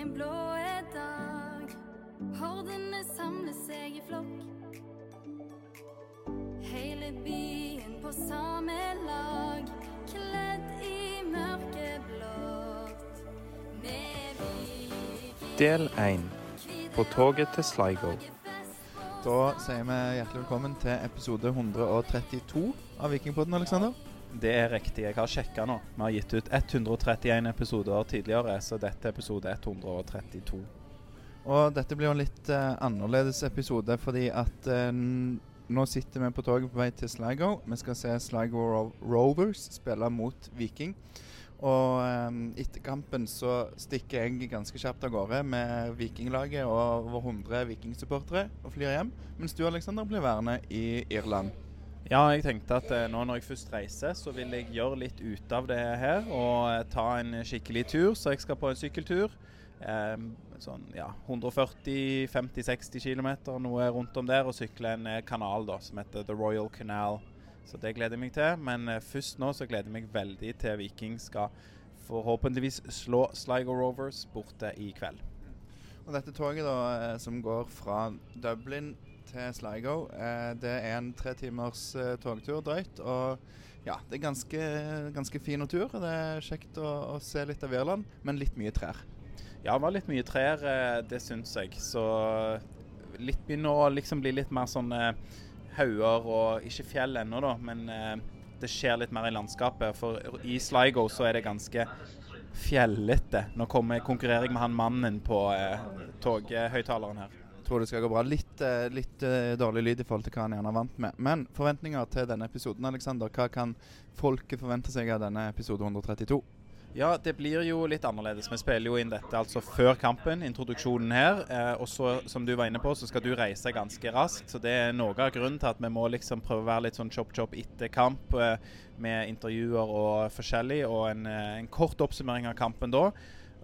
en blå dag. Hordene samler seg i flokk. Hele byen på samme lag, kledd i mørkeblått. Med viking Del 1. På toget til Sligo. Da sier vi hjertelig velkommen til episode 132 av Vikingpodden, Aleksander. Det er riktig, jeg har sjekka nå. Vi har gitt ut 131 episoder tidligere, så dette er episode 132. Og dette blir jo en litt uh, annerledes episode fordi at uh, nå sitter vi på toget på vei til Sligo. Vi skal se Sligo Ro Rovers spille mot Viking. Og um, etter kampen så stikker jeg ganske kjapt av gårde med Vikinglaget og over 100 Vikingsupportere og flyr hjem. Mens du, Aleksander, blir værende i Irland. Ja, jeg tenkte at eh, nå når jeg først reiser, så vil jeg gjøre litt ut av det her og eh, ta en skikkelig tur. Så jeg skal på en sykkeltur. Eh, sånn ja, 140-50-60 km, noe rundt om der, og sykle en eh, kanal da, som heter The Royal Canal. Så det gleder jeg meg til. Men først nå så gleder jeg meg veldig til Viking skal forhåpentligvis slå Sligo Rovers borte i kveld. Og dette toget da, som går fra Dublin til Sligo, eh, det er en tre timers eh, togtur drøyt. Og ja, det er ganske, ganske fin tur. Det er kjekt å, å se litt av Irland, men litt mye trær. Ja, det var litt mye trær, eh, det syns jeg. Så litt begynner å liksom bli litt mer sånn hauger og ikke fjell ennå, da. Men det skjer litt mer i landskapet. For i Sligo så er det ganske fjellete. Nå kommer, konkurrerer jeg med han mannen på eh, toghøyttaleren her. Tror det skal gå bra. Litt, eh, litt eh, dårlig lyd i forhold til hva han gjerne er vant med. Men forventninger til denne episoden, Alexander. Hva kan folket forvente seg av denne episode 132? Ja, det blir jo litt annerledes. Vi spiller jo inn dette altså før kampen, introduksjonen her. Eh, og så, som du var inne på, så skal du reise ganske raskt. Så det er noe av grunnen til at vi må liksom prøve å være litt sånn chop-chop etter kamp, eh, med intervjuer og forskjellig. Og en, eh, en kort oppsummering av kampen da.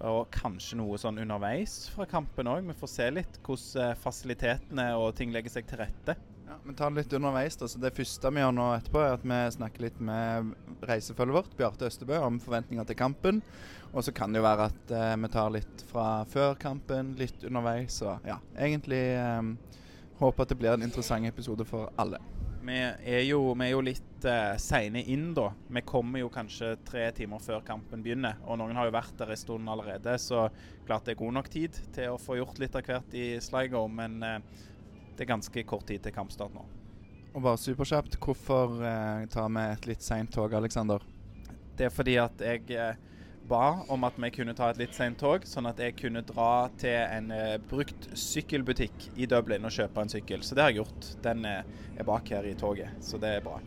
Og kanskje noe sånn underveis fra kampen òg. Vi får se litt hvordan eh, fasilitetene og ting legger seg til rette. Ja, Vi tar det litt underveis. da, så Det første vi gjør nå etterpå, er at vi snakker litt med reisefølget vårt, Bjarte Østebø, om forventninger til kampen. Og så kan det jo være at eh, vi tar litt fra før kampen, litt underveis. Og ja, egentlig eh, håper at det blir en interessant episode for alle. Vi er jo, vi er jo litt uh, seine inn, da. Vi kommer jo kanskje tre timer før kampen begynner. Og noen har jo vært der en stund allerede, så klart det er god nok tid til å få gjort litt av hvert i Sligo. Men uh, det er ganske kort tid til kampstart nå. Og bare superkjapt, hvorfor uh, tar vi et litt seint tog, Aleksander? Det er fordi at jeg ba om at vi kunne ta et litt sent tog, sånn at jeg kunne dra til en eh, brukt sykkelbutikk i Dublin og kjøpe en sykkel. Så det har jeg gjort. Den eh, er bak her i toget, så det er bra.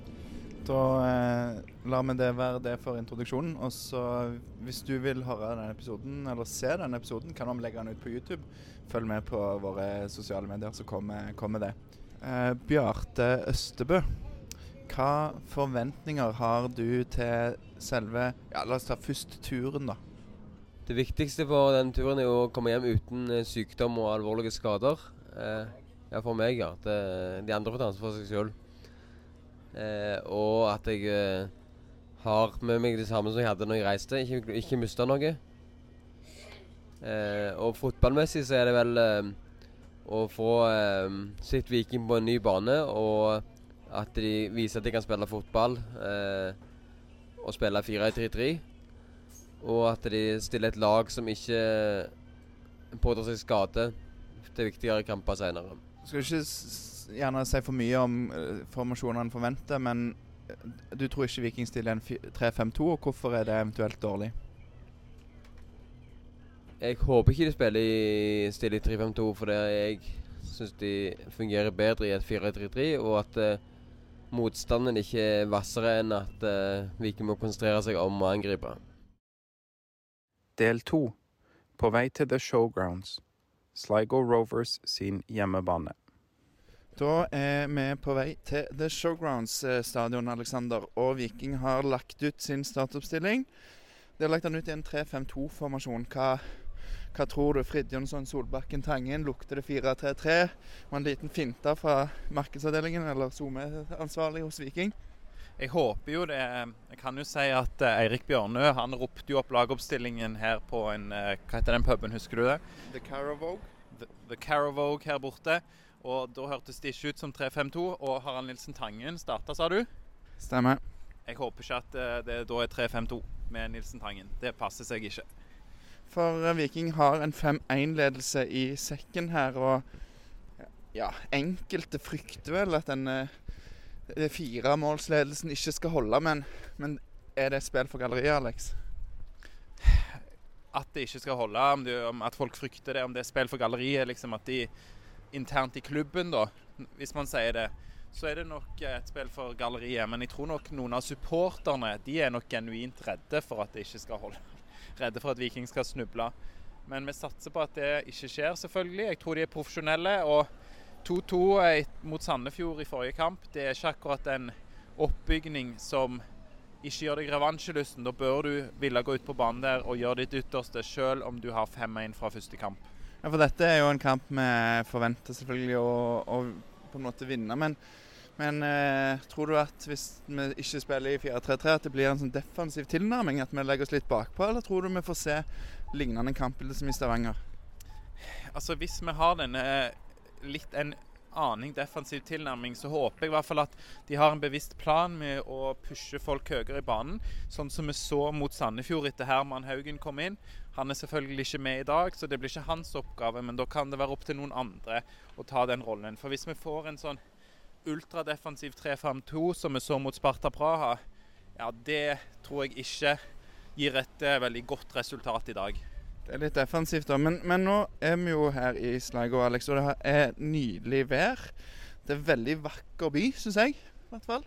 Da eh, lar vi det være det for introduksjonen. Og så hvis du vil høre denne episoden, eller se denne episoden, kan vi legge den ut på YouTube. Følg med på våre sosiale medier, så kommer, kommer det. Eh, Bjarte Østebø, hva forventninger har du til selve Ja, la oss ta først turen, da. Det viktigste for den turen er å komme hjem uten eh, sykdom og alvorlige skader. Eh, ja, for meg, ja. Det, de andre får ta ansvar for seg sjøl. Eh, og at jeg eh, har med meg det samme som jeg hadde når jeg reiste. Ikke, ikke mista noe. Eh, og fotballmessig så er det vel eh, å få sitt Viking på en ny bane, og at de viser at de kan spille fotball. Eh, og spille 4-3-3. Og at de stiller et lag som ikke pådrar seg skade til viktigere kamper senere. Skal ikke gjerne si for mye om uh, formasjonene forventer, men eh, du tror ikke Viking stiller en 3-5-2, og hvorfor er det eventuelt dårlig? Jeg håper ikke de spiller i stille i 3-5-2, for det jeg syns de fungerer bedre i et 4-3-3, og at eh, motstanden ikke er hvassere enn at uh, Viking må konsentrere seg om å angripe. Del 2. På vei til The Showgrounds. Sligo Rovers sin hjemmebane. Da er vi på vei til The Showgrounds eh, stadion, Alexander. Og Viking har lagt ut sin startoppstilling. De har lagt den ut i en 3-5-2-formasjon. Hva, hva tror du? Fridtjonsson, Solbakken, Tangen. Lukter det 4-3-3? Og en liten finte fra markedsavdelingen eller SoMe-ansvarlig hos Viking? Jeg håper jo det Jeg kan jo si at eh, Eirik Bjørnø han ropte jo opp lagoppstillingen her på en eh, Hva heter den puben, husker du det? The Caravogue. The, The Caravogue her borte. Og da hørtes det ikke ut som 3-5-2. Og Harald Nilsen Tangen starta, sa du? Stemmer. Jeg håper ikke at eh, det da er 3-5-2 med Nilsen Tangen. Det passer seg ikke. For eh, Viking har en 5-1-ledelse i sekken her, og ja, enkelte frykter vel at denne eh, firemålsledelsen ikke skal holde, men, men er det spill for galleriet, Alex? At det ikke skal holde, om, det, om at folk frykter det, om det er spill for galleriet, liksom at de internt i klubben, da, hvis man sier det, så er det nok et spill for galleriet. Men jeg tror nok noen av supporterne de er nok genuint redde for at det ikke skal holde. Redde for at Viking skal snuble. Men vi satser på at det ikke skjer, selvfølgelig. Jeg tror de er profesjonelle. Og 2-2 mot Sandefjord i forrige kamp, det er ikke akkurat en oppbygning som ikke gjør deg revansjelysten. Da bør du ville gå ut på banen der og gjøre ditt ytterste, selv om du har 5-1 fra første kamp. Ja, for dette er jo en kamp vi forventer selvfølgelig å, å på en måte vinne. Men, men eh, tror du at hvis vi ikke spiller i 4-3-3, at det blir en sånn defensiv tilnærming? At vi legger oss litt bakpå, eller tror du vi får se lignende kampbilde som i Stavanger? Altså Hvis vi har denne litt en aning defensiv tilnærming, så håper jeg i hvert fall at de har en bevisst plan med å pushe folk høyere i banen. Sånn som vi så mot Sandefjord etter Herman Haugen kom inn. Han er selvfølgelig ikke med i dag, så det blir ikke hans oppgave. Men da kan det være opp til noen andre å ta den rollen. For hvis vi får en sånn ultradefensiv 3-5-2 som vi så mot Sparta Praha, ja, det tror jeg ikke gir et eh, veldig godt resultat i dag. Det er litt defensivt, da. Men, men nå er vi jo her i Sligo, Alex, og det er nydelig vær. Det er veldig vakker by, syns jeg. i hvert fall.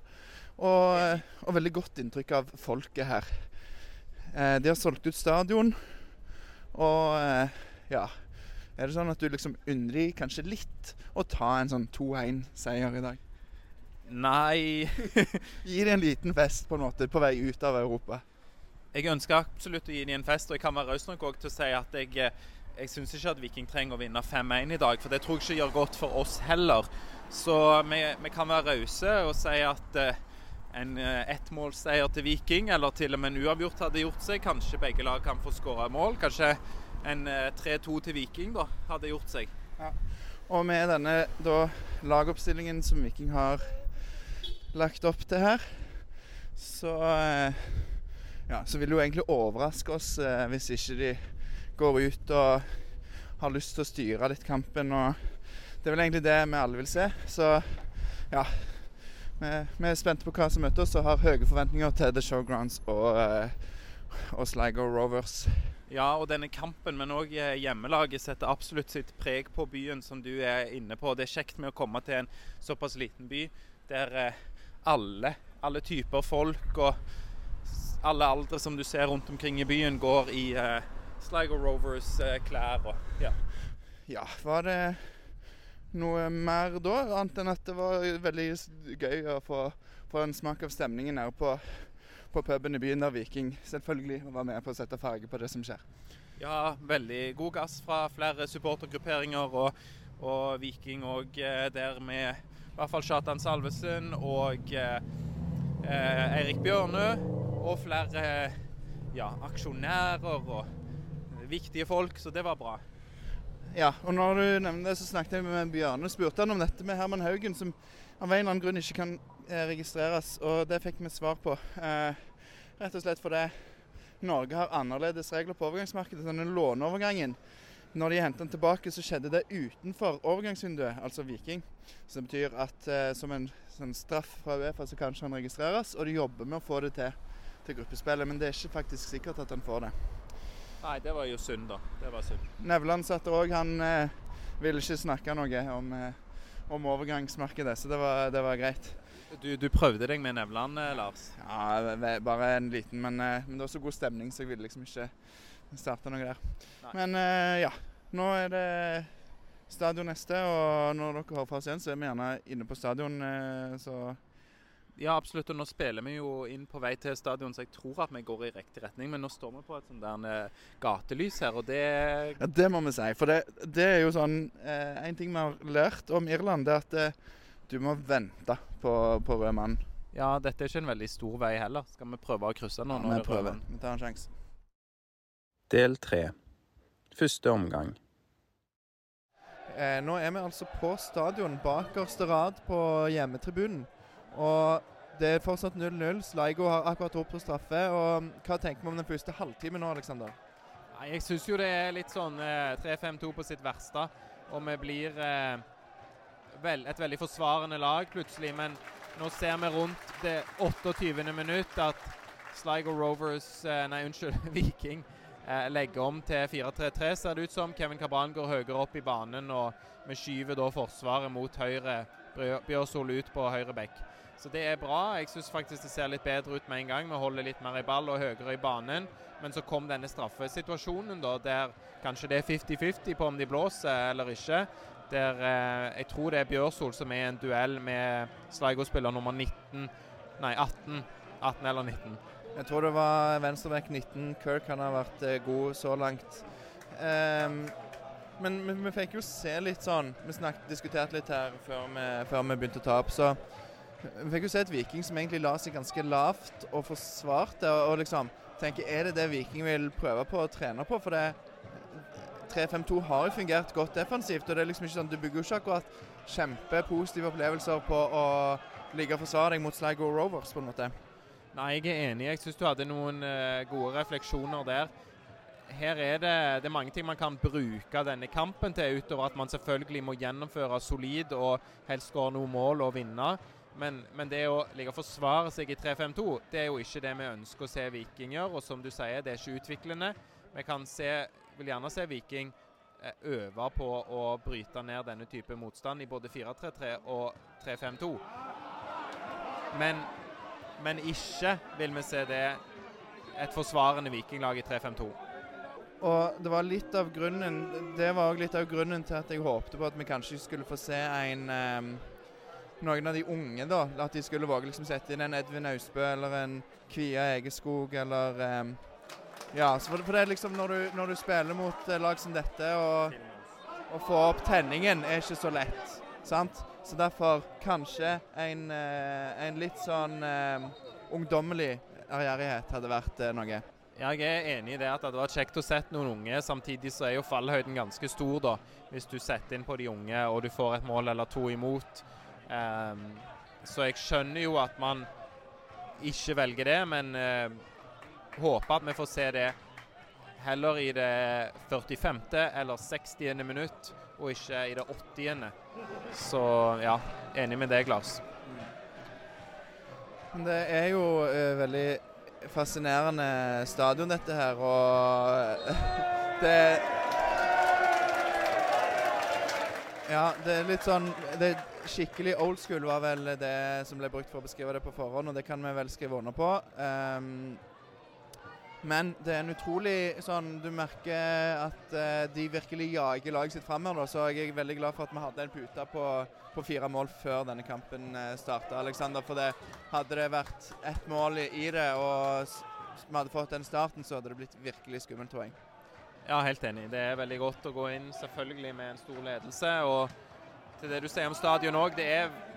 Og, eh, og veldig godt inntrykk av folket her. Eh, de har solgt ut stadion, og ja Er det sånn at du liksom de kanskje litt å ta en sånn 2-1-seier i dag? Nei Gi dem en liten fest på en måte på vei ut av Europa. Jeg ønsker absolutt å gi dem en fest, og jeg kan være raus nok også til å si at jeg, eh, jeg syns ikke at Viking trenger å vinne 5-1 i dag, for det tror jeg ikke gjør godt for oss heller. Så vi, vi kan være rause og si at eh, en eh, ettmålsseier til Viking, eller til og med en uavgjort, hadde gjort seg. Kanskje begge lag kan få skåra mål. Kanskje en eh, 3-2 til Viking da, hadde gjort seg. Ja. Og med denne da, lagoppstillingen som Viking har lagt opp til her, så eh, ja, så vil det jo egentlig overraske oss eh, hvis ikke de går ut og har lyst til å styre litt kampen. og Det er vel egentlig det vi alle vil se. Så ja. Vi, vi er spente på hva som møter oss og har høye forventninger til The Showgrounds og, eh, og Sligo Rovers. Ja, og denne kampen, men òg hjemmelaget, setter absolutt sitt preg på byen, som du er inne på. Det er kjekt med å komme til en såpass liten by der eh, alle, alle typer folk og alle aldre som du ser rundt omkring i byen, går i uh, Sligo Rovers-klær. og ja. Ja, var det noe mer da? Annet enn at det var veldig gøy å få, få en smak av stemningen her på, på puben i byen der Viking selvfølgelig var med på å sette farge på det som skjer. Ja, veldig god gass fra flere supportergrupperinger og, og Viking og eh, der med i hvert fall Kjartan Salvesen og eh, eh, Eirik Bjørnø og flere eh, ja, aksjonærer og viktige folk, så det var bra. Ja, og når du nevner det, så snakket jeg med Bjørne og spurte han om dette med Herman Haugen, som av en eller annen grunn ikke kan registreres, og det fikk vi svar på. Eh, rett og slett fordi Norge har annerledes regler på overgangsmarkedet. Denne låneovergangen, når de hentet den tilbake, så skjedde det utenfor overgangsvinduet, altså Viking. Så det betyr at eh, som en sånn straff fra Uefa så kanskje han registreres, og de jobber med å få det til til gruppespillet, men det er ikke faktisk sikkert at han får det. Nei, det var jo synd, da. Det var synd. Nevland satt òg. Han eh, ville ikke snakke noe om, eh, om overgangsmarkedet, så det var, det var greit. Du, du prøvde deg med Nevland, eh, Lars. Ja, bare en liten, men, eh, men det var så god stemning, så jeg ville liksom ikke starte noe der. Nei. Men eh, ja, nå er det stadion neste, og når dere hører fra oss igjen, så er vi gjerne inne på stadion, så Ja, absolutt. Og nå spiller vi jo inn på vei til stadion, så jeg tror at vi går i riktig retning. Men nå står vi på et sånt der gatelys her, og det Ja, det må vi si. For det, det er jo sånn eh, En ting vi har lært om Irland, det er at eh, du må vente på, på rød mann Ja, dette er ikke en veldig stor vei heller. Skal vi prøve å krysse nå? Ja, vi prøver. Vi tar en sjanse. Del 3. Første omgang. Eh, nå er vi altså på stadion, bakerste rad på hjemmetribunen. Og det er fortsatt 0-0. Sligo har akkurat opp på straffe. Og Hva tenker vi om den første halvtimen nå, Aleksander? Jeg syns jo det er litt sånn eh, 3-5-2 på sitt verste. Og vi blir eh, vel, et veldig forsvarende lag plutselig. Men nå ser vi rundt det 28. minutt at Sligo Rovers eh, Nei, unnskyld, Viking eh, legger om til 4-3-3, ser det ut som. Kevin Kabran går høyere opp i banen, og vi skyver da forsvaret mot høyre. Bjør- Bjørsol ut på høyre bekk. Så det er bra. Jeg syns faktisk det ser litt bedre ut med en gang. Vi holder litt mer i ball og høyere i banen. Men så kom denne straffesituasjonen, da, der kanskje det er 50-50 på om de blåser eller ikke. Der eh, jeg tror det er Bjørsol som er i en duell med Sligo-spiller nummer 19 Nei, 18. 18 eller 19. Jeg tror det var venstreback 19. Kirk han har vært eh, god så langt. Um, men vi, vi fikk jo se litt sånn Vi snakket, diskuterte litt her før vi, før vi begynte å ta opp. Så vi fikk jo se et Viking som egentlig la seg ganske lavt og forsvarte. Og, og liksom tenker, Er det det Viking vil prøve på å trene på? For det 3-5-2 har jo fungert godt defensivt. og det er liksom ikke sånn, Du bygger jo ikke akkurat kjempepositive opplevelser på å ligge og forsvare deg mot Sligo Rovers. på en måte. Nei, jeg er enig. Jeg syns du hadde noen eh, gode refleksjoner der. Her er det, det er mange ting man kan bruke denne kampen til, utover at man selvfølgelig må gjennomføre solid og helst skåre noen mål og vinne. Men, men det å ligge og forsvare seg i 3-5-2, det er jo ikke det vi ønsker å se Viking gjøre. Og som du sier, det er ikke utviklende. Vi kan se, vil gjerne se Viking eh, øve på å bryte ned denne type motstand i både 4-3-3 og 3-5-2. Men, men ikke vil vi se det et forsvarende vikinglag i 3-5-2. Og det var litt av grunnen Det var òg litt av grunnen til at jeg håpte på at vi kanskje skulle få se en um, Noen av de unge, da. At de skulle våge liksom sette inn en Edvin Austbø eller en Kvia Egeskog eller ehm, Ja, for, for det er liksom når du, når du spiller mot eh, lag som dette og å få opp tenningen er ikke så lett. Sant? Så derfor kanskje en, eh, en litt sånn um, ungdommelig ærgjerrighet hadde vært noe. Jeg er enig i det at det hadde vært kjekt å sette noen unge. Samtidig så er jo fallhøyden ganske stor da, hvis du setter inn på de unge og du får et mål eller to imot. Um, så jeg skjønner jo at man ikke velger det, men eh, håper at vi får se det heller i det 45. eller 60. minutt, og ikke i det 80. Så ja, enig med deg, Lars. Det er jo uh, veldig fascinerende stadion, dette her. Og det Ja, det er litt sånn det Skikkelig old school var vel det som ble brukt for å beskrive det på forhånd, og det kan vi vel skrive under på. Ehm, men det er en utrolig sånn Du merker at eh, de virkelig jager laget sitt framover. Så jeg er veldig glad for at vi hadde en pute på, på fire mål før denne kampen uh, starta, Alexander. For det, hadde det vært ett mål i, det, og vi hadde fått den starten, så hadde det blitt virkelig skummelt, jeg. Ja, helt enig. Det er veldig godt å gå inn selvfølgelig med en stor ledelse. og til det du sier om stadion òg, det,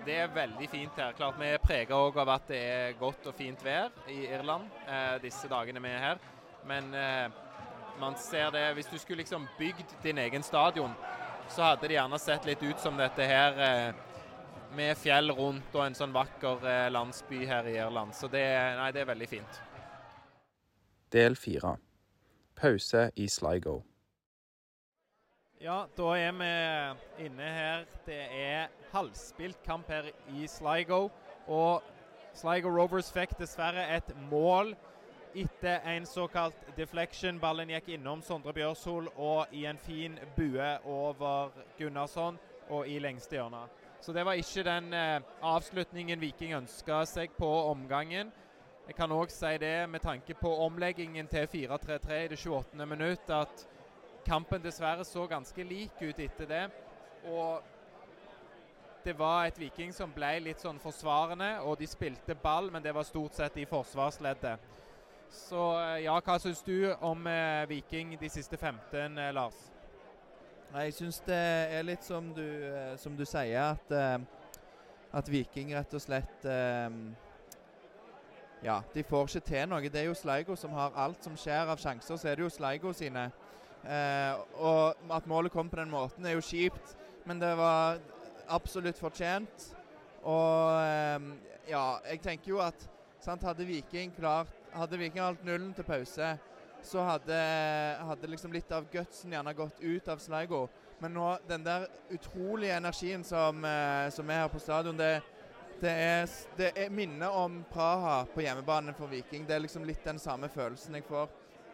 det er veldig fint her. Klart Vi er prega av at det er godt og fint vær i Irland eh, disse dagene vi er her. Men eh, man ser det Hvis du skulle liksom bygd din egen stadion, så hadde det gjerne sett litt ut som dette her eh, med fjell rundt og en sånn vakker eh, landsby her i Irland. Så det, nei, det er veldig fint. Del 4. Pause i Sligo. Ja, da er vi inne her. Det er halvspilt kamp her i Sligo. Og Sligo Rovers fikk dessverre et mål etter en såkalt deflection. Ballen gikk innom Sondre Bjørshol og i en fin bue over Gunnarsson og i lengste hjørne. Så det var ikke den eh, avslutningen Viking ønska seg på omgangen. Jeg kan òg si det med tanke på omleggingen til 4-3-3 i det 28. minutt, at kampen dessverre så ganske lik ut etter det. Og det var et Viking som ble litt sånn forsvarende, og de spilte ball, men det var stort sett i forsvarsleddet. Så eh, ja, hva syns du om eh, Viking de siste 15, eh, Lars? Nei, Jeg syns det er litt som du, eh, som du sier, at, eh, at Viking rett og slett eh, ja, de får ikke til noe. Det er jo Sleigo som har alt som skjer av sjanser, så er det jo Sleigo sine. Eh, og at målet kom på den måten, er jo kjipt, men det var absolutt fortjent. Og eh, ja, jeg tenker jo at sant, hadde Viking klart Hadde Viking holdt nullen til pause, så hadde, hadde liksom litt av gutsen gjerne gått ut av Sligo. Men nå, den der utrolige energien som, eh, som er her på stadion, det, det er, det er minner om Praha på hjemmebane for Viking. Det er liksom litt den samme følelsen jeg får.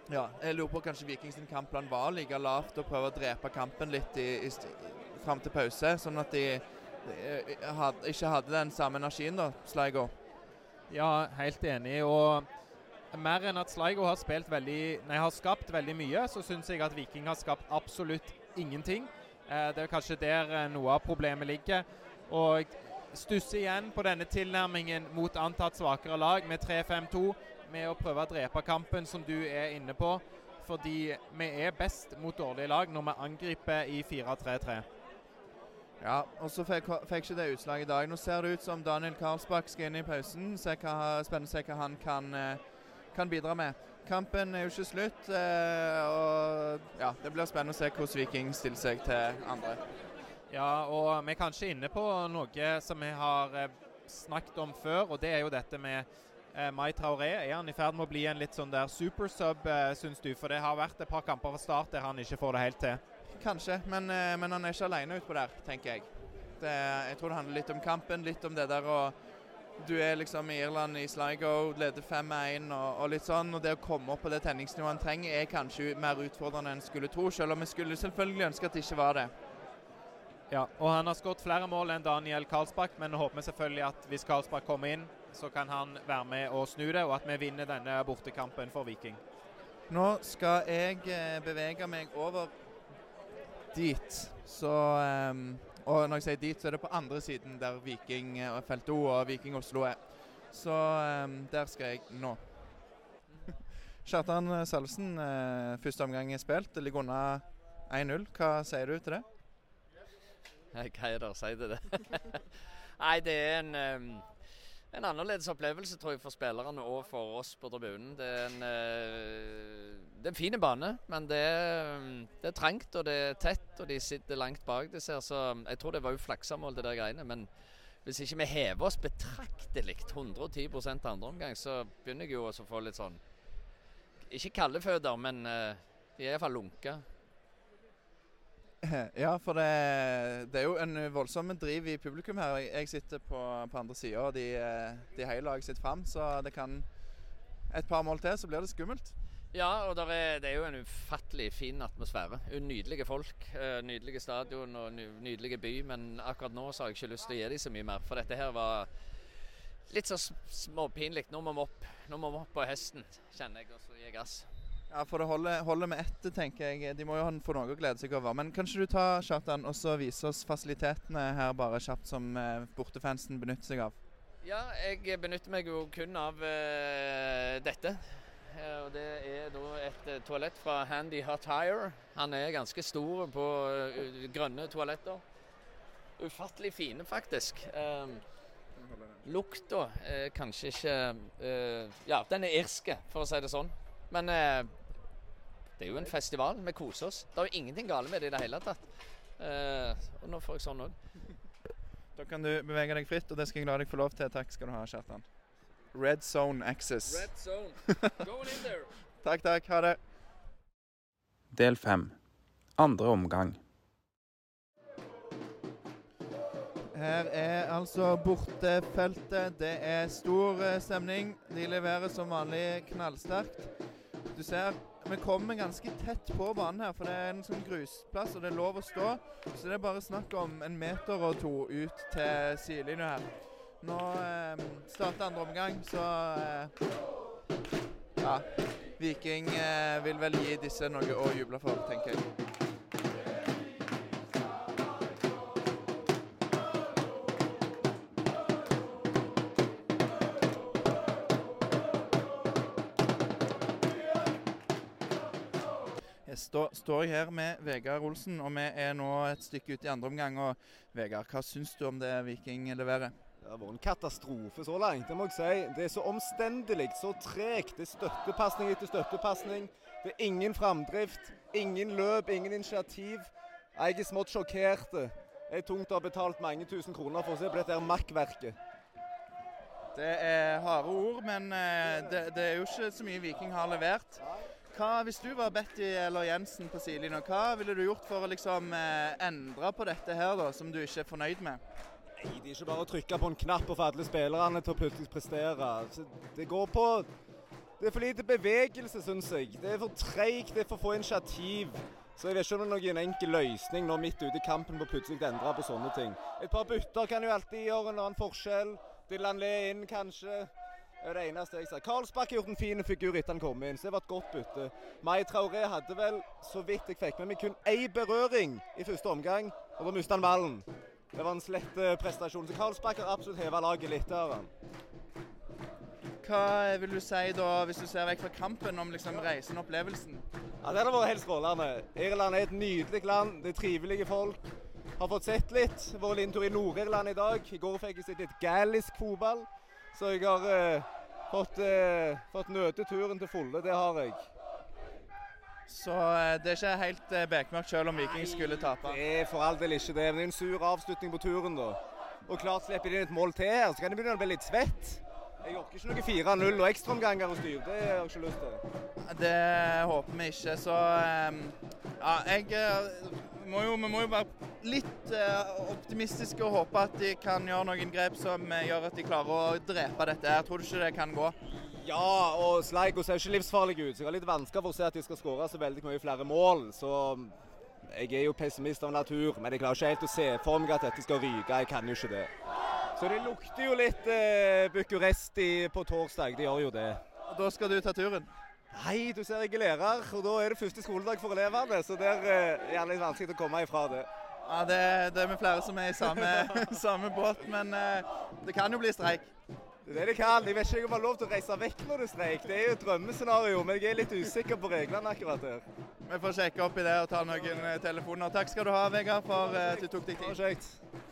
Ja, jeg lurer på kanskje Viking kampplan var like lavt og prøve å drepe kampen litt i, i, fram til pause, sånn at de, de had, ikke hadde den samme energien, da, Sligo. Ja, helt enig. Og mer enn at Sligo har, veldig, nei, har skapt veldig mye, så syns jeg at Viking har skapt absolutt ingenting. Eh, det er kanskje der eh, noe av problemet ligger. Og stusser igjen på denne tilnærmingen mot antatt svakere lag med 3-5-2, med å prøve å drepe kampen, som du er inne på. Fordi vi er best mot dårlige lag når vi angriper i 4-3-3. Ja, og så fikk, fikk ikke det utslaget i dag. Nå ser det ut som Daniel Karlsbakk skal inn i pausen. Se hva, spennende å se hva han kan, eh, kan bidra med. Kampen er jo ikke slutt, eh, og ja, det blir spennende å se hvordan Viking stiller seg til andre. Ja, og vi er kanskje inne på noe som vi har eh, snakket om før, og det er jo dette med Mai Traoré. Er han i ferd med å bli en litt sånn der supersub, eh, syns du? For det har vært et par kamper fra start der han ikke får det helt til. Kanskje, men, eh, men han er ikke alene utpå der, tenker jeg. Det, jeg tror det handler litt om kampen, litt om det der å Du er liksom i Irland i Sligo, leder 5-1 og, og, litt sånn. Og det å komme opp på det tenningsnivået han trenger, er kanskje mer utfordrende enn skulle tro. Selv om vi skulle selvfølgelig ønske at det ikke var det. Ja, og han har skåret flere mål enn Daniel Karlsbakk, men håper vi selvfølgelig at hvis Karlsbakk kommer inn, så kan han være med og snu det, og at vi vinner denne bortekampen for Viking. Nå skal jeg eh, bevege meg over dit. Så um, Og når jeg sier dit, så er det på andre siden der Viking og Felt O og Viking Oslo er. Så um, der skal jeg nå. Kjartan Salvesen, uh, første omgang er spilt. Det ligger unna 1-0. Hva sier du til det? Hva er det å si til det? Nei, det er en, um, en annerledes opplevelse tror jeg for spillerne og for oss på tribunen. Det er en, uh, det er en fin bane, men det er, det er, trangt og det er tett, og de sitter langt bak. Det ser, så jeg tror det var uflaksamål, det der greiene. Men hvis ikke vi hever oss betraktelig, 110% andre omgang, så begynner jeg jo å få litt sånn Ikke kalde føtter, men uh, de er iallfall lunke. Ja, for det, det, er jo en voldsom driv i publikum her. Jeg sitter på, på andre sida, og de, de heier laget sitt fram. Så det kan et par mål til, så blir det skummelt. Ja, og er, det er jo en ufattelig fin atmosfære. Nydelige folk, eh, nydelige stadion og nydelige by. Men akkurat nå så har jeg ikke lyst til å gi dem så mye mer. For dette her var litt så småpinlig. Nå må vi opp, opp på hesten, kjenner jeg, og så gir jeg gass. Ja, for det holder, holder med ett, tenker jeg. De må jo få noe å glede seg over. Men kanskje du tar Kjartan, og så vise oss fasilitetene her bare kjapt som eh, bortefansen benytter seg av? Ja, jeg benytter meg jo kun av uh, dette. Uh, og Det er da et toalett fra Handy Hot Hire. Han er ganske stor på grønne toaletter. Ufattelig fine, faktisk. Lukta er kanskje ikke Ja, den er irske, for å si det sånn. Men det er jo en festival. Vi koser oss. Det er jo ingenting galt med det i det hele tatt. Uh, og nå får jeg sånn òg. Da kan du bevege deg fritt, og det skal jeg la deg få lov til. Takk skal du ha, Kjartan. Red Zone Access. Red Zone. Going in there. takk, takk. Ha det. Del fem. Andre omgang. Her er altså bortefeltet. Det er stor eh, stemning. De leverer som vanlig knallsterkt. Du ser vi kommer ganske tett på banen her, for det er en sånn grusplass, og det er lov å stå. Så det er bare snakk om en meter og to ut til sidelinja her. Nå eh, starter andre omgang, så eh, Ja. Viking eh, vil vel gi disse noe å juble for, tenker jeg. Stå, står jeg her med Vegard Olsen, og vi er nå et stykke ut i andre omgang. og Vegard, hva syns du om det Viking leverer? Det har vært en katastrofe så langt, det må jeg si. Det er så omstendelig, så tregt. Det er støttepasning etter støttepasning. Det er ingen framdrift, ingen løp, ingen initiativ. Jeg er smått sjokkert. Det er tungt å ha betalt mange tusen kroner for å se på dette makkverket. Det er harde ord, men eh, det, det er jo ikke så mye Viking har levert. Hva, Hvis du var Betty eller Jensen på sidelinja, hva ville du gjort for å liksom eh, endre på dette her, da, som du ikke er fornøyd med? Nei, Det er ikke bare å trykke på en knapp og få alle spillerne til å plutselig prestere. Så det går på Det er for lite bevegelse, syns jeg. Det er for treigt, det er for få initiativ. Så jeg vet ikke om det er noen enkel løsning nå midt ute i kampen på plutselig å endre på sånne ting. Et par bytter kan jo alltid gjøre en annen forskjell. Dylan Le inn, kanskje. Er det eneste jeg ser. Karlsbakk har gjort en fin figur etter han kom inn, så det var et godt bytte. Mai Traoré hadde vel, så vidt jeg fikk med meg, kun én berøring i første omgang, og da mistet han ballen. Det var en slett eh, prestasjon. Så Karlsbakk har absolutt heva laget litt. av han. Hva vil du si da, hvis du ser vekk fra kampen, om liksom reisen og opplevelsen? Ja, Det har vært helt strålende. Irland er et nydelig land. Det er trivelige folk. Har fått sett litt. Vært en tur i Nord-Irland i dag. I går fikk jeg sett litt galisk fotball. Så jeg har eh, fått, eh, fått nøte turen til fulle. Det har jeg. Så eh, det er ikke helt eh, bekmørkt selv om Viking skulle tape. Det er for all del ikke det. Men det er en sur avslutning på turen, da. Og klart slipper de inn et mål til her, så kan de begynne å bli litt svett. Jeg orker ikke noe 4-0 og ekstraomganger og styr. Det har jeg ikke lyst til. Det håper vi ikke. Så eh, ja, jeg eh, må jo, vi må jo være litt eh, optimistiske og håpe at de kan gjøre noen grep som eh, gjør at de klarer å drepe dette. her. Tror du ikke det kan gå? Ja, og Sleiko ser jo ikke livsfarlig ut, så jeg har litt vansker for å se at de skal skåre så veldig mye flere mål. Så jeg er jo pessimist av natur, men jeg klarer ikke helt å se for meg at dette skal ryke. Jeg kan jo ikke det. Så det lukter jo litt eh, Bucuresti på torsdag. Det gjør jo det. Og Da skal du ta turen? Nei, du ser jeg er lærer, og da er det første skoledag for elevene. Så der eh, er det litt vanskelig å komme ifra det. Ja, det, det er vi flere som er i samme, samme båt, men eh, det kan jo bli streik. Det er det det kan. Jeg vet ikke om jeg har lov til å reise vekk når det er streik. Det er jo et drømmescenario, men jeg er litt usikker på reglene akkurat her. Vi får sjekke opp i det og ta noen eh, telefoner. Takk skal du ha, Vegard, for eh, at du tok deg Det tid.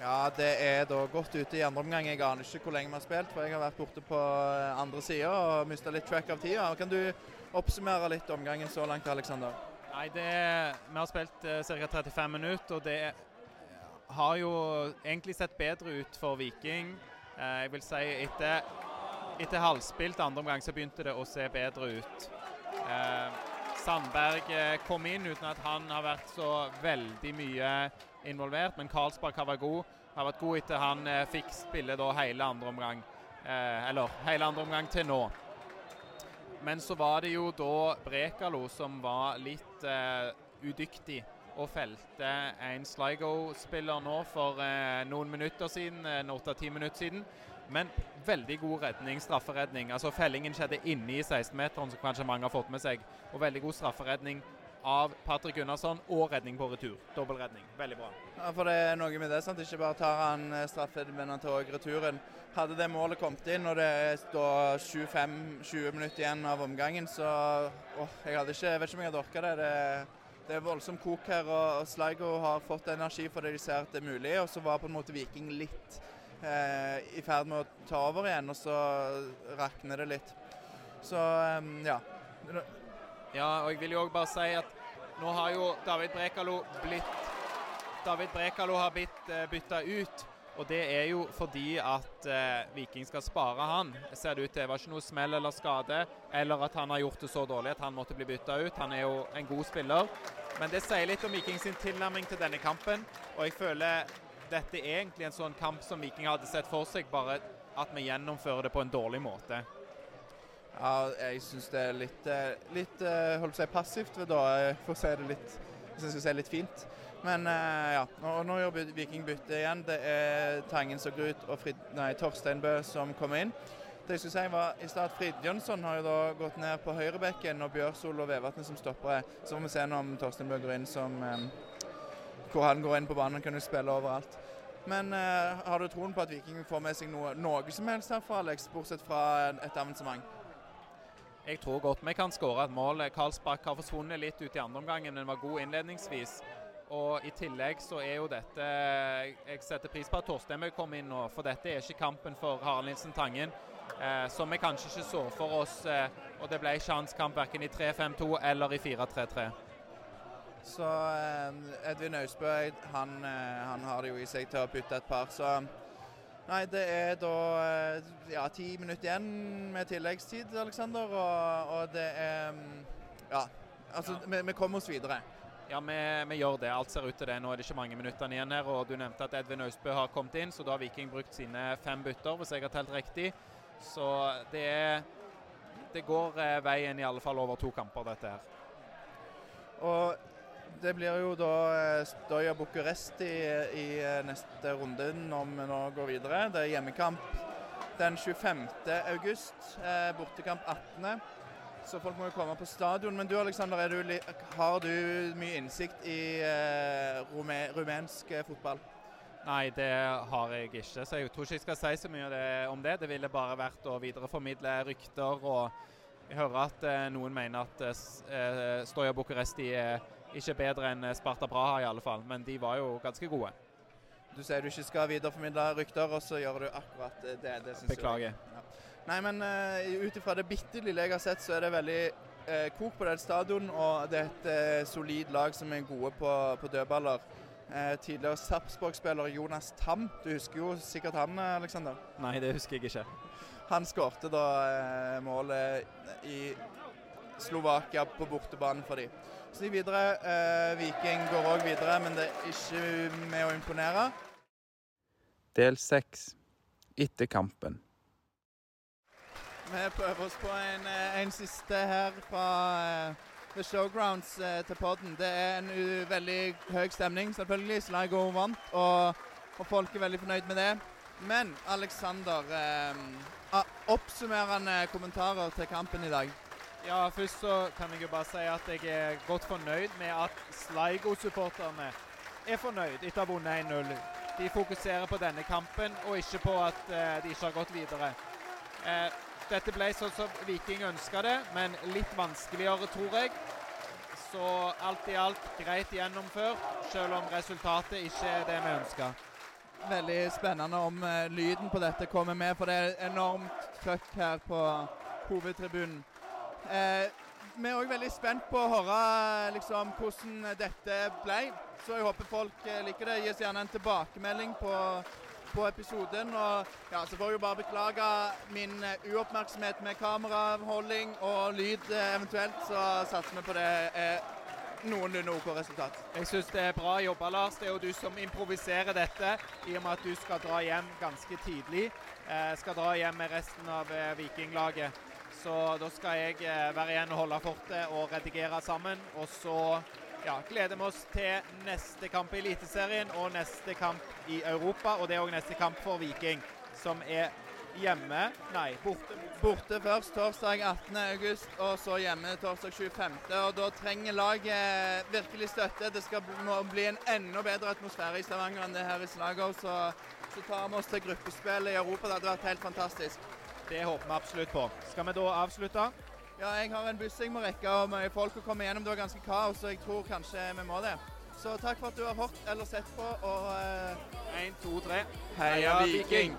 Ja, det er da godt ute i andre omgang. Jeg aner ikke hvor lenge vi har spilt, for jeg har vært borte på eh, andre sida og mista litt track av tida. Kan du oppsummere litt omgangen så langt, Aleksander? Nei, det, Vi har spilt eh, ca. 35 minutter, og det har jo egentlig sett bedre ut for Viking. Eh, jeg vil si etter, etter halvspilt andre omgang så begynte det å se bedre ut. Eh, Sandberg eh, kom inn uten at han har vært så veldig mye involvert, men Karlsberg har vært god. Har vært god etter han eh, fikk spille da hele andre omgang. Eh, eller hele andre omgang til nå. Men så var det jo da Brekalo som var litt eh, udyktig og felte en Sligo-spiller nå for eh, noen minutter siden, eh, åtte-ti minutter siden. Men veldig god redning, strafferedning. Altså Fellingen skjedde inne i 16-meteren, som kanskje mange har fått med seg. Og veldig god strafferedning av Patrick Gunnarsson og redning på retur. Dobbeltredning. Veldig bra. Ja, for det er noe med det. sant? Ikke bare tar han straffen, men han tar òg returen. Hadde det målet kommet inn og det står 25-20 minutter igjen av omgangen, så åh, jeg hadde ikke, jeg vet ikke om jeg hadde orka det. det. Det er voldsom kok her, og Sligo har fått energi fordi de ser at det er mulig. Og så var på en måte Viking litt eh, i ferd med å ta over igjen, og så rakner det litt. Så eh, ja. Ja, og jeg vil jo òg bare si at nå har jo David Brekalo blitt David Brekalo har blitt uh, bytta ut. Og det er jo fordi at uh, Viking skal spare han, ser det ut til. Det var ikke noe smell eller skade, eller at han har gjort det så dårlig at han måtte bli bytta ut. Han er jo en god spiller. Men det sier litt om Vikings tilnærming til denne kampen. Og jeg føler dette er egentlig en sånn kamp som Viking hadde sett for seg, bare at vi gjennomfører det på en dårlig måte. Ja, jeg syns det er litt, eh, litt eh, holdt på å si passivt, da, eh, for å si det litt, hvis jeg skal si litt fint. Men ja, nå, nå gjør Viking bytte igjen. Det er Tangen som går ut og Frid, nei, Torstein Bø som kommer inn. Det jeg skulle si var i stad Fridtjonsson har jo da gått ned på høyrebekken og Bjørsol og Vevatnet som stoppere. Så får vi se om Torstein Bø går inn som Hvor han går inn på banen, kan jo spille overalt. Men eh, har du troen på at Viking får med seg noe, noe som helst herfra, Alex, bortsett fra et avansement? Jeg tror godt vi kan skåre et mål. Karlsbakk har forsvunnet litt ut i andre omgangen, men var god innledningsvis. Og i tillegg så er jo dette Jeg setter pris på at Torstein vil komme inn nå, for dette er ikke kampen for Harald Nilsen Tangen. Eh, som vi kanskje ikke så for oss. Eh, og det ble ikke hans kamp verken i 3-5-2 eller i 4-3-3. Så eh, Edvin Austbø han, eh, han har det jo i seg til å putte et par, så Nei, det er da eh, ja, ti minutter igjen med tilleggstid, Aleksander. Og, og det er mm, Ja. Altså, vi, vi kommer oss videre. Ja, vi, vi, gjør det. Alt ser ut til det. Nå er det ikke mange minuttene igjen her. og Du nevnte at Edvin Austbø har kommet inn, så da har Viking brukt sine fem bytter, hvis jeg har telt riktig. Så det er Det går eh, veien i alle fall over to kamper, dette her. Og det blir jo da eh, Stoja Bucuresti i eh, neste runde når vi nå går videre. Det er hjemmekamp den 25. august. Eh, bortekamp 18. Så folk må jo komme på stadion. Men du Alexander, har du mye innsikt i rumensk fotball? Nei, det har jeg ikke. Så jeg tror ikke jeg skal si så mye om det. Det ville bare vært å videreformidle rykter. og Jeg hører at eh, noen mener at eh, Stoja Bucuresti er ikke bedre enn Sparta Praha, i alle fall. Men de var jo ganske gode. Du sier du ikke skal videreformidle rykter, og så gjør du akkurat det. det Beklager. Ja. Nei, men uh, ut ifra det bitte lille jeg har sett, så er det veldig uh, kok på det stadion. Og det er et uh, solid lag som er gode på, på dødballer. Uh, tidligere Sarpsborg-spiller Jonas Tam. Du husker jo sikkert han, Aleksander? Nei, det husker jeg ikke. Han skårte da målet i Slovakia på bortebane for dem. Så de videre. Eh, Viking går òg videre, men det er ikke med å imponere. Del seks etter kampen. Vi prøver oss på en, eh, en siste her fra uh, The Showgrounds uh, til podden. Det er en veldig høy stemning, selvfølgelig. Sligo vant, og, og, folk er veldig fornøyd med det. Men Alexander, oppsummerende kommentarer til kampen i dag? Ja, først så kan jeg jo bare si at jeg er godt fornøyd med at Sligo-supporterne er fornøyd etter å ha vunnet 1-0. De fokuserer på denne kampen og ikke på at uh, de ikke har gått videre. Uh, dette ble sånn som Viking ønska det, men litt vanskeligere, tror jeg. Så alt i alt greit gjennomført, selv om resultatet ikke er det vi ønska. Veldig spennende om uh, lyden på dette kommer med, for det er enormt trøkk her på hovedtribunen. Eh, vi er òg veldig spent på å høre liksom, hvordan dette ble. Så jeg håper folk eh, liker det. Gi oss gjerne en tilbakemelding på, på episoden. Og ja, så får jeg bare beklage min uh, uoppmerksomhet med kameraholding og lyd uh, eventuelt. Så satser vi på det er noenlunde OK resultat. Jeg syns det er bra jobba, Lars. Det er jo du som improviserer dette, i og med at du skal dra hjem ganske tidlig. Eh, skal dra hjem med resten av eh, Vikinglaget. Så da skal jeg eh, være igjen og holde fortet og redigere sammen. Og så ja, gleder vi oss til neste kamp i Eliteserien og neste kamp i Europa. Og det er òg neste kamp for Viking, som er hjemme Nei, borte. Borte først torsdag 18.8, og så hjemme torsdag 25. Og da trenger laget virkelig støtte. Det skal bli en enda bedre atmosfære i Stavanger enn det her i Slager. Så, så tar vi oss til gruppespill i Europa. Det hadde vært helt fantastisk. Det håper vi absolutt på. Skal vi da avslutte? Ja, jeg har en buss jeg må rekke, og folk å komme gjennom. Det var ganske kaos, så jeg tror kanskje vi må det. Så takk for at du har hørt eller sett på, og Én, uh, to, tre. Heia! Viking.